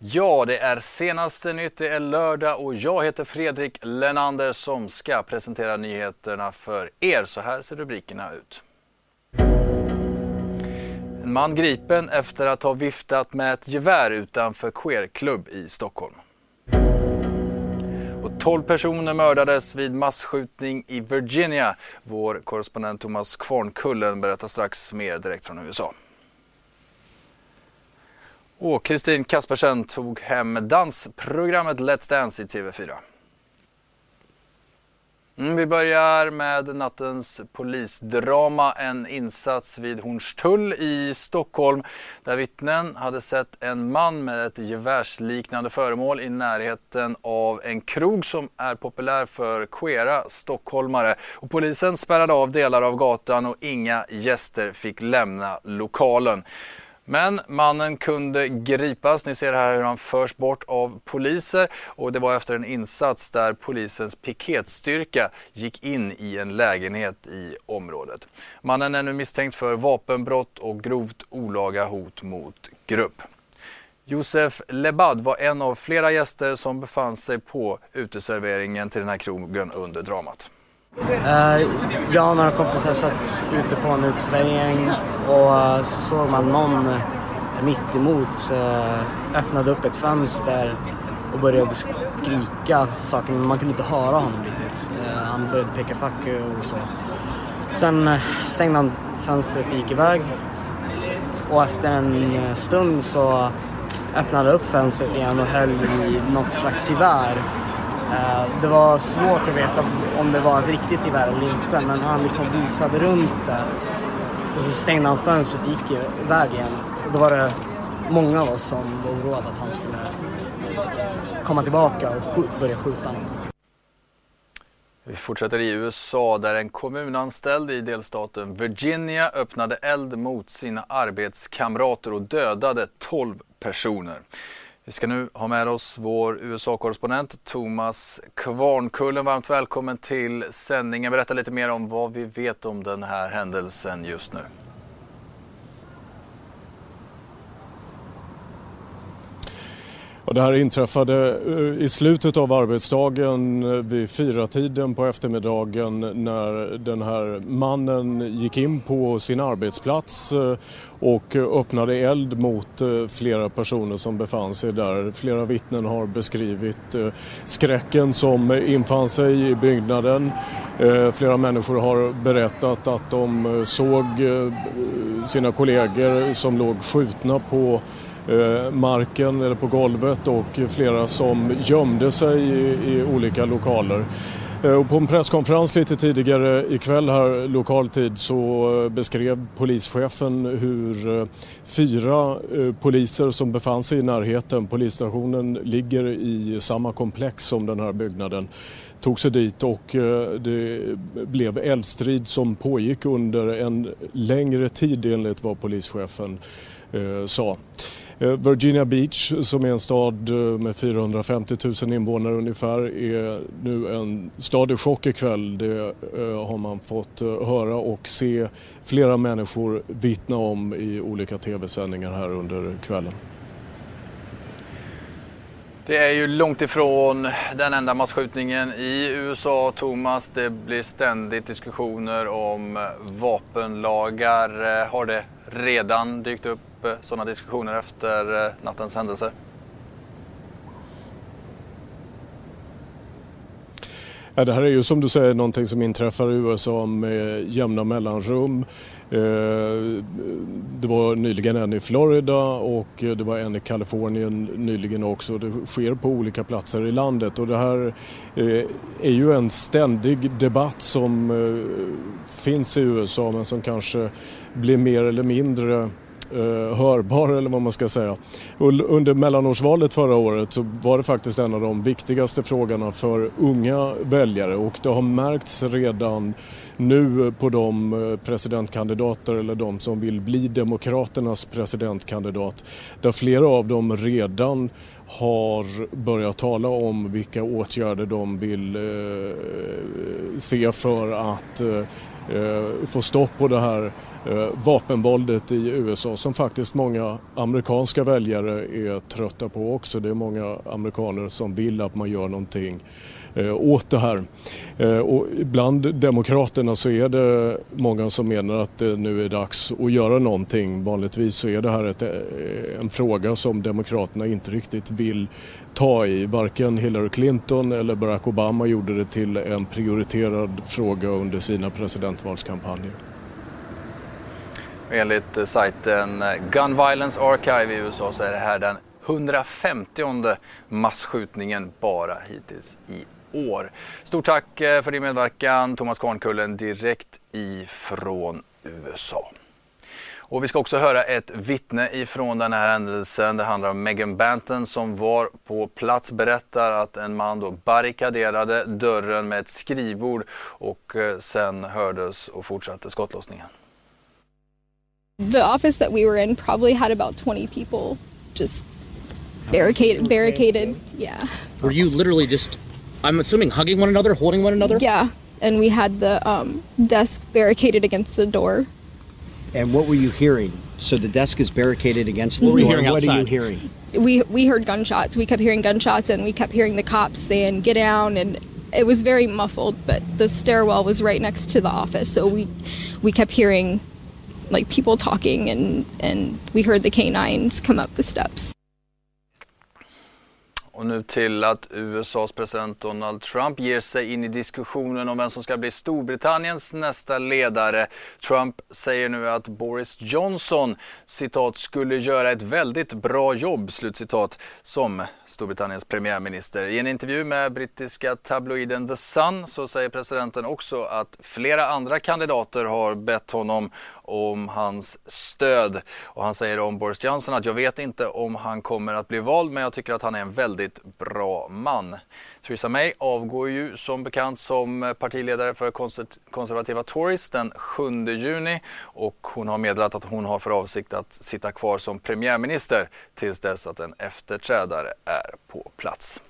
Ja, det är senaste nytt, det är lördag och jag heter Fredrik Lennander som ska presentera nyheterna för er. Så här ser rubrikerna ut. En man gripen efter att ha viftat med ett gevär utanför queerklubb i Stockholm. Och 12 personer mördades vid massskjutning i Virginia. Vår korrespondent Thomas Kvarnkullen berättar strax mer direkt från USA. Och Kristin Kaspersen tog hem dansprogrammet Let's Dance i TV4. Mm, vi börjar med nattens polisdrama, en insats vid Hornstull i Stockholm där vittnen hade sett en man med ett gevärsliknande föremål i närheten av en krog som är populär för queera stockholmare. Och polisen spärrade av delar av gatan och inga gäster fick lämna lokalen. Men mannen kunde gripas. Ni ser här hur han förs bort av poliser och det var efter en insats där polisens piketstyrka gick in i en lägenhet i området. Mannen är nu misstänkt för vapenbrott och grovt olaga hot mot grupp. Josef Lebad var en av flera gäster som befann sig på uteserveringen till den här krogen under dramat. Uh, jag och några kompisar satt ute på en utsvängning och eh, så såg man någon eh, mitt emot uh, öppnade upp ett fönster och började skrika saker men man kunde inte höra honom riktigt. han började peka fuck you och så. Sen stängde han fönstret och gick iväg och efter en stund så öppnade upp fönstret igen och höll i något slags gevär Eh, det var svårt att veta om det var ett riktigt gevär eller inte men han liksom visade runt det. Och så stängde han fönstret och gick iväg igen. Och då var det många av oss som var oroade att han skulle komma tillbaka och börja skjuta honom. Vi fortsätter i USA där en kommunanställd i delstaten Virginia öppnade eld mot sina arbetskamrater och dödade 12 personer. Vi ska nu ha med oss vår USA-korrespondent Thomas Kvarnkullen. Varmt välkommen till sändningen. Berätta lite mer om vad vi vet om den här händelsen just nu. Det här inträffade eh, i slutet av arbetsdagen eh, vid fyra tiden på eftermiddagen när den här mannen gick in på sin arbetsplats eh, och öppnade eld mot flera personer som befann sig där. Flera vittnen har beskrivit skräcken som infann sig i byggnaden. Flera människor har berättat att de såg sina kollegor som låg skjutna på Eh, marken eller på golvet och flera som gömde sig i, i olika lokaler. Eh, och på en presskonferens lite tidigare ikväll här lokaltid så eh, beskrev polischefen hur fyra poliser som befann sig i närheten, polisstationen ligger i samma komplex som den här byggnaden, tog sig dit och det blev eldstrid som pågick under en längre tid enligt vad polischefen sa. Eh, Virginia Beach som är en stad eh, med 450 000 invånare ungefär är nu en stad i chock ikväll. Det eh, har man fått höra och se flera människor vittna om i olika tv-sändningar här under kvällen. Det är ju långt ifrån den enda massskjutningen i USA, Thomas. Det blir ständigt diskussioner om vapenlagar. Har det redan dykt upp Eh, sådana diskussioner efter eh, nattens händelser? Ja, det här är ju som du säger någonting som inträffar i USA med jämna mellanrum. Eh, det var nyligen en i Florida och det var en i Kalifornien nyligen också. Det sker på olika platser i landet och det här är ju en ständig debatt som finns i USA men som kanske blir mer eller mindre Eh, hörbar eller vad man ska säga. Under mellanårsvalet förra året så var det faktiskt en av de viktigaste frågorna för unga väljare och det har märkts redan nu på de eh, presidentkandidater eller de som vill bli Demokraternas presidentkandidat där flera av dem redan har börjat tala om vilka åtgärder de vill eh, se för att eh, eh få stopp på det här Eh, vapenvåldet i USA som faktiskt många amerikanska väljare är trötta på också. Det är många amerikaner som vill att man gör någonting Eh, åt det här. Eh, och bland demokraterna så är det många som menar att det nu är dags att göra någonting. Vanligtvis så är det här ett, eh, en fråga som demokraterna inte riktigt vill ta i. Varken Hillary Clinton eller Barack Obama gjorde det till en prioriterad fråga under sina presidentvalskampanjer. Enligt eh, sajten eh, Gun Violence Archive i USA så är det här den 150 massskjutningen bara hittills i år. Stort tack eh, för din medverkan Thomas Kvarnkullen direkt ifrån USA. Och vi ska också höra ett vittne ifrån den här händelsen. Det handlar om Megan Banton som var på plats, berättar att en man då barrikaderade dörren med ett skrivbord och sen hördes och fortsatte skottlossningen. The office that we were in probably had about 20 people just barricaded barricaded yeah were you literally just I'm assuming hugging one another, holding one another? Yeah. And we had the um, desk barricaded against the door. And what were you hearing? So the desk is barricaded against the what door. What outside? are you hearing? We we heard gunshots. We kept hearing gunshots, and we kept hearing the cops saying "Get down!" and it was very muffled. But the stairwell was right next to the office, so we we kept hearing like people talking, and and we heard the canines come up the steps. Och nu till att USAs president Donald Trump ger sig in i diskussionen om vem som ska bli Storbritanniens nästa ledare. Trump säger nu att Boris Johnson citat skulle göra ett väldigt bra jobb slutcitat som Storbritanniens premiärminister. I en intervju med brittiska tabloiden The Sun så säger presidenten också att flera andra kandidater har bett honom om hans stöd. Och han säger om Boris Johnson att jag vet inte om han kommer att bli vald men jag tycker att han är en väldigt väldigt bra man. Theresa May avgår ju som bekant som partiledare för konservativa Tories den 7 juni och hon har meddelat att hon har för avsikt att sitta kvar som premiärminister tills dess att en efterträdare är på plats.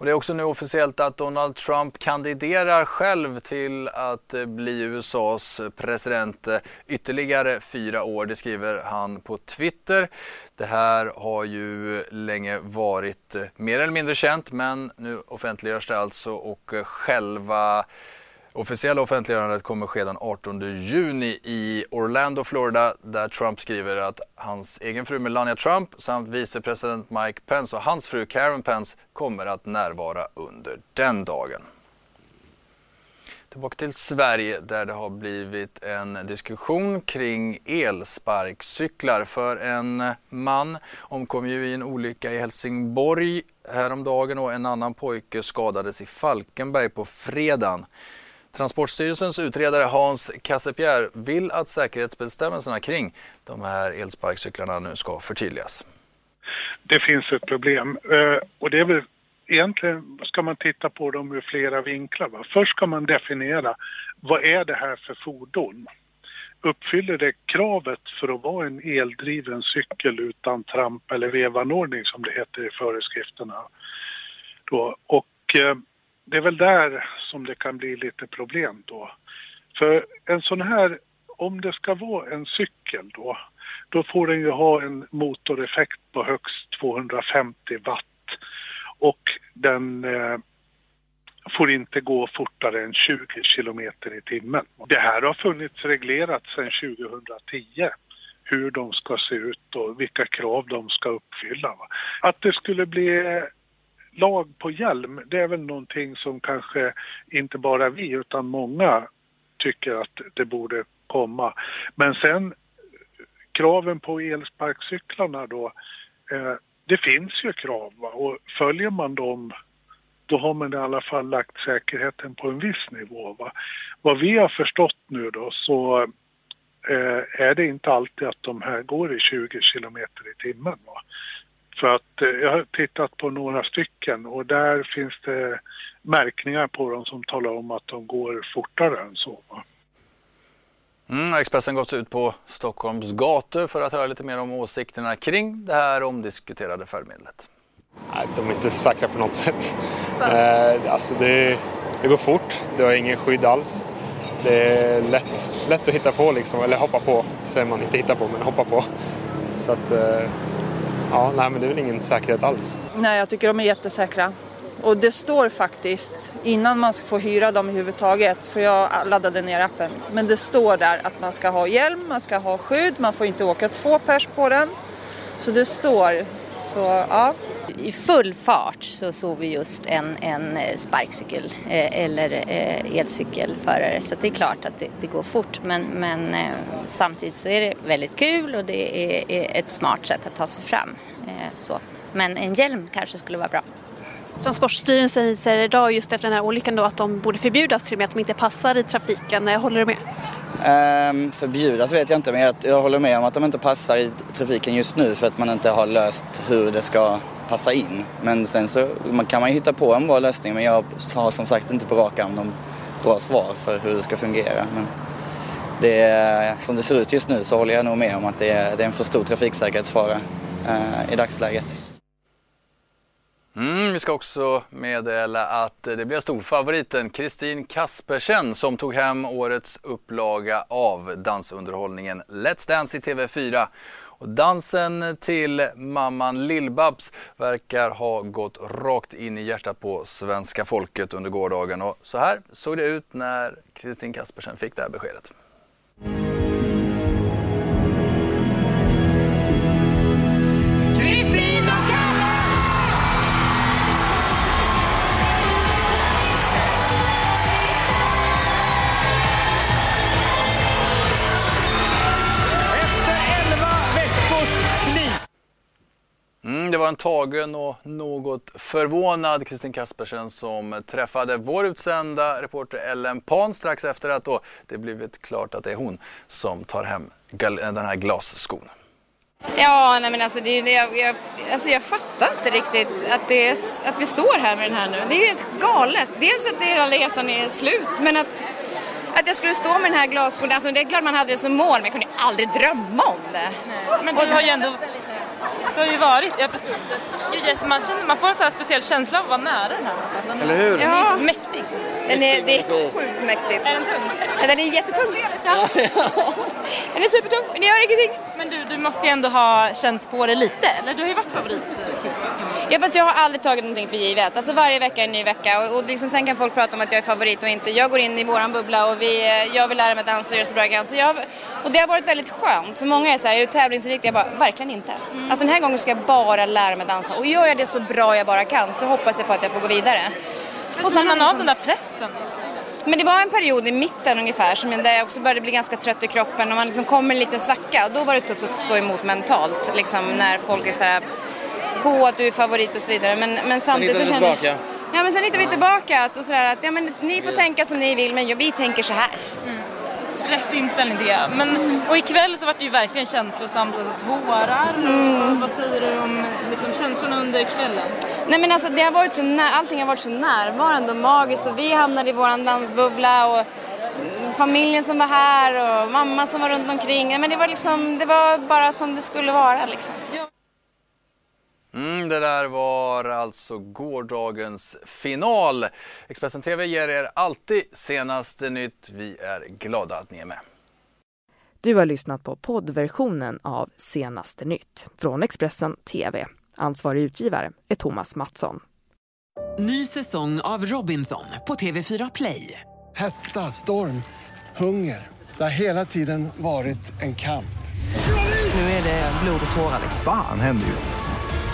Och det är också nu officiellt att Donald Trump kandiderar själv till att eh, bli USAs president eh, ytterligare fyra år. Det skriver han på Twitter. Det här har ju länge varit eh, mer eller mindre känt men nu offentliggörs det alltså och själva Officiella offentliggörandet kommer ske den 18 juni i Orlando, Florida där Trump skriver att hans egen fru Melania Trump samt vicepresident Mike Pence och hans fru Karen Pence kommer att närvara under den dagen. Tillbaka till Sverige där det har blivit en diskussion kring elsparkcyklar. För en man omkom ju i en olycka i Helsingborg häromdagen och en annan pojke skadades i Falkenberg på fredagen. Transportstyrelsens utredare Hans Cassepierre vill att säkerhetsbestämmelserna kring de här elsparkcyklarna nu ska förtydligas. Det finns ett problem eh, och det är väl egentligen ska man titta på dem ur flera vinklar. Va? Först ska man definiera vad är det här för fordon? Uppfyller det kravet för att vara en eldriven cykel utan tramp eller vevanordning som det heter i föreskrifterna? Då. Och eh, det är väl där som det kan bli lite problem då. För en sån här, om det ska vara en cykel då, då får den ju ha en motoreffekt på högst 250 watt och den eh, får inte gå fortare än 20 kilometer i timmen. Det här har funnits reglerat sedan 2010 hur de ska se ut och vilka krav de ska uppfylla. Att det skulle bli lag på hjälm, det är väl någonting som kanske inte bara vi utan många tycker att det borde komma. Men sen kraven på elsparkcyklarna då, eh, det finns ju krav va? och följer man dem då har man i alla fall lagt säkerheten på en viss nivå. Va? Vad vi har förstått nu då så eh, är det inte alltid att de här går i 20 kilometer i timmen. Va? För att eh, jag har tittat på några stycken och där finns det märkningar på dem som talar om att de går fortare än så. Mm, Expressen gått ut på Stockholms gator för att höra lite mer om åsikterna kring det här omdiskuterade färdmedlet. Nej, de är inte säkra på något sätt. Eh, alltså det, det går fort, det har ingen skydd alls. Det är lätt, lätt att hitta på, liksom, eller hoppa på, säger man. Inte hitta på, men hoppa på. Så att, eh, ja, nej, men det är väl ingen säkerhet alls. Nej, jag tycker de är jättesäkra. Och det står faktiskt, innan man ska få hyra dem överhuvudtaget, för jag laddade ner appen, men det står där att man ska ha hjälm, man ska ha skydd, man får inte åka två pers på den. Så det står, så ja. I full fart så såg vi just en, en sparkcykel eh, eller eh, elcykelförare så det är klart att det, det går fort men, men eh, samtidigt så är det väldigt kul och det är, är ett smart sätt att ta sig fram. Eh, så. Men en hjälm kanske skulle vara bra. Transportstyrelsen säger idag just efter den här olyckan då att de borde förbjudas till och med att de inte passar i trafiken. Håller du med? Um, förbjudas vet jag inte men jag, jag håller med om att de inte passar i trafiken just nu för att man inte har löst hur det ska passa in. Men sen så man, kan man ju hitta på en bra lösning men jag har som sagt inte på rak arm någon bra svar för hur det ska fungera. Men det, som det ser ut just nu så håller jag nog med om att det är, det är en för stor trafiksäkerhetsfara eh, i dagsläget. Mm, vi ska också meddela att det blir storfavoriten Kristin Kaspersen som tog hem årets upplaga av dansunderhållningen Let's Dance i TV4. Och dansen till mamman Lillbabs verkar ha gått rakt in i hjärtat på svenska folket under gårdagen. Och så här såg det ut när Kristin Kaspersen fick det här beskedet. En tagen och något förvånad Kristin Kaspersen som träffade vår utsända reporter Ellen Pan strax efter att då det blivit klart att det är hon som tar hem den här glasskon. Ja, nej men alltså, det, jag, jag, alltså jag fattar inte riktigt att, det är, att vi står här med den här nu. Det är ju helt galet. Dels att hela resan är slut, men att, att jag skulle stå med den här glasskon, alltså det är klart man hade det som mål, men jag kunde aldrig drömma om det. Nej, men du har ju ändå det har ju varit, ja precis. Man, känner, man får en sån här speciell känsla av att vara nära den här nästan. Eller hur? Den är så mäktig. Den är, det är sjukt mäktigt. Är den tung? Ja, den är jättetung. Ja. Den är supertung, men det gör ingenting. Men du, du måste ju ändå ha känt på det lite, eller? Du har ju varit favorit typ. Ja, fast jag har aldrig tagit någonting för givet. Alltså varje vecka är en ny vecka och, och liksom, sen kan folk prata om att jag är favorit och inte. Jag går in i våran bubbla och vi, eh, jag vill lära mig dansa och göra så bra jag kan. Så jag, och det har varit väldigt skönt. För många är så här, är du tävlingsinriktad? Jag bara, verkligen inte. Mm. Alltså den här gången ska jag bara lära mig dansa och gör jag det så bra jag bara kan så hoppas jag på att jag får gå vidare. Men och sen man av den där pressen? Men det var en period i mitten ungefär som där jag också började bli ganska trött i kroppen och man liksom kommer en liten svacka och då var det tufft att stå emot mentalt liksom när folk är så här på att du är favorit och så vidare. Men, men samtidigt så känner tillbaka. Ja men sen hittar vi tillbaka att, och sådär att ja, men, ni får tänka som ni vill men vi tänker så här. Mm. Rätt inställning tycker jag. Men, och ikväll så var det ju verkligen känslosamt, alltså tårar. Mm. Vad säger du om liksom, känslorna under kvällen? Nej men alltså det har varit så när, allting har varit så närvarande och magiskt och vi hamnade i våran dansbubbla och familjen som var här och mamma som var runt omkring. Men det var liksom, det var bara som det skulle vara liksom. Mm, det där var alltså gårdagens final. Expressen TV ger er alltid senaste nytt. Vi är glada att ni är med. Du har lyssnat på poddversionen av Senaste nytt från Expressen TV. Ansvarig utgivare är Thomas Mattsson. Ny säsong av Robinson på TV4 Play. Hetta, storm, hunger. Det har hela tiden varit en kamp. Nu är det blod och tårar. Fan händer just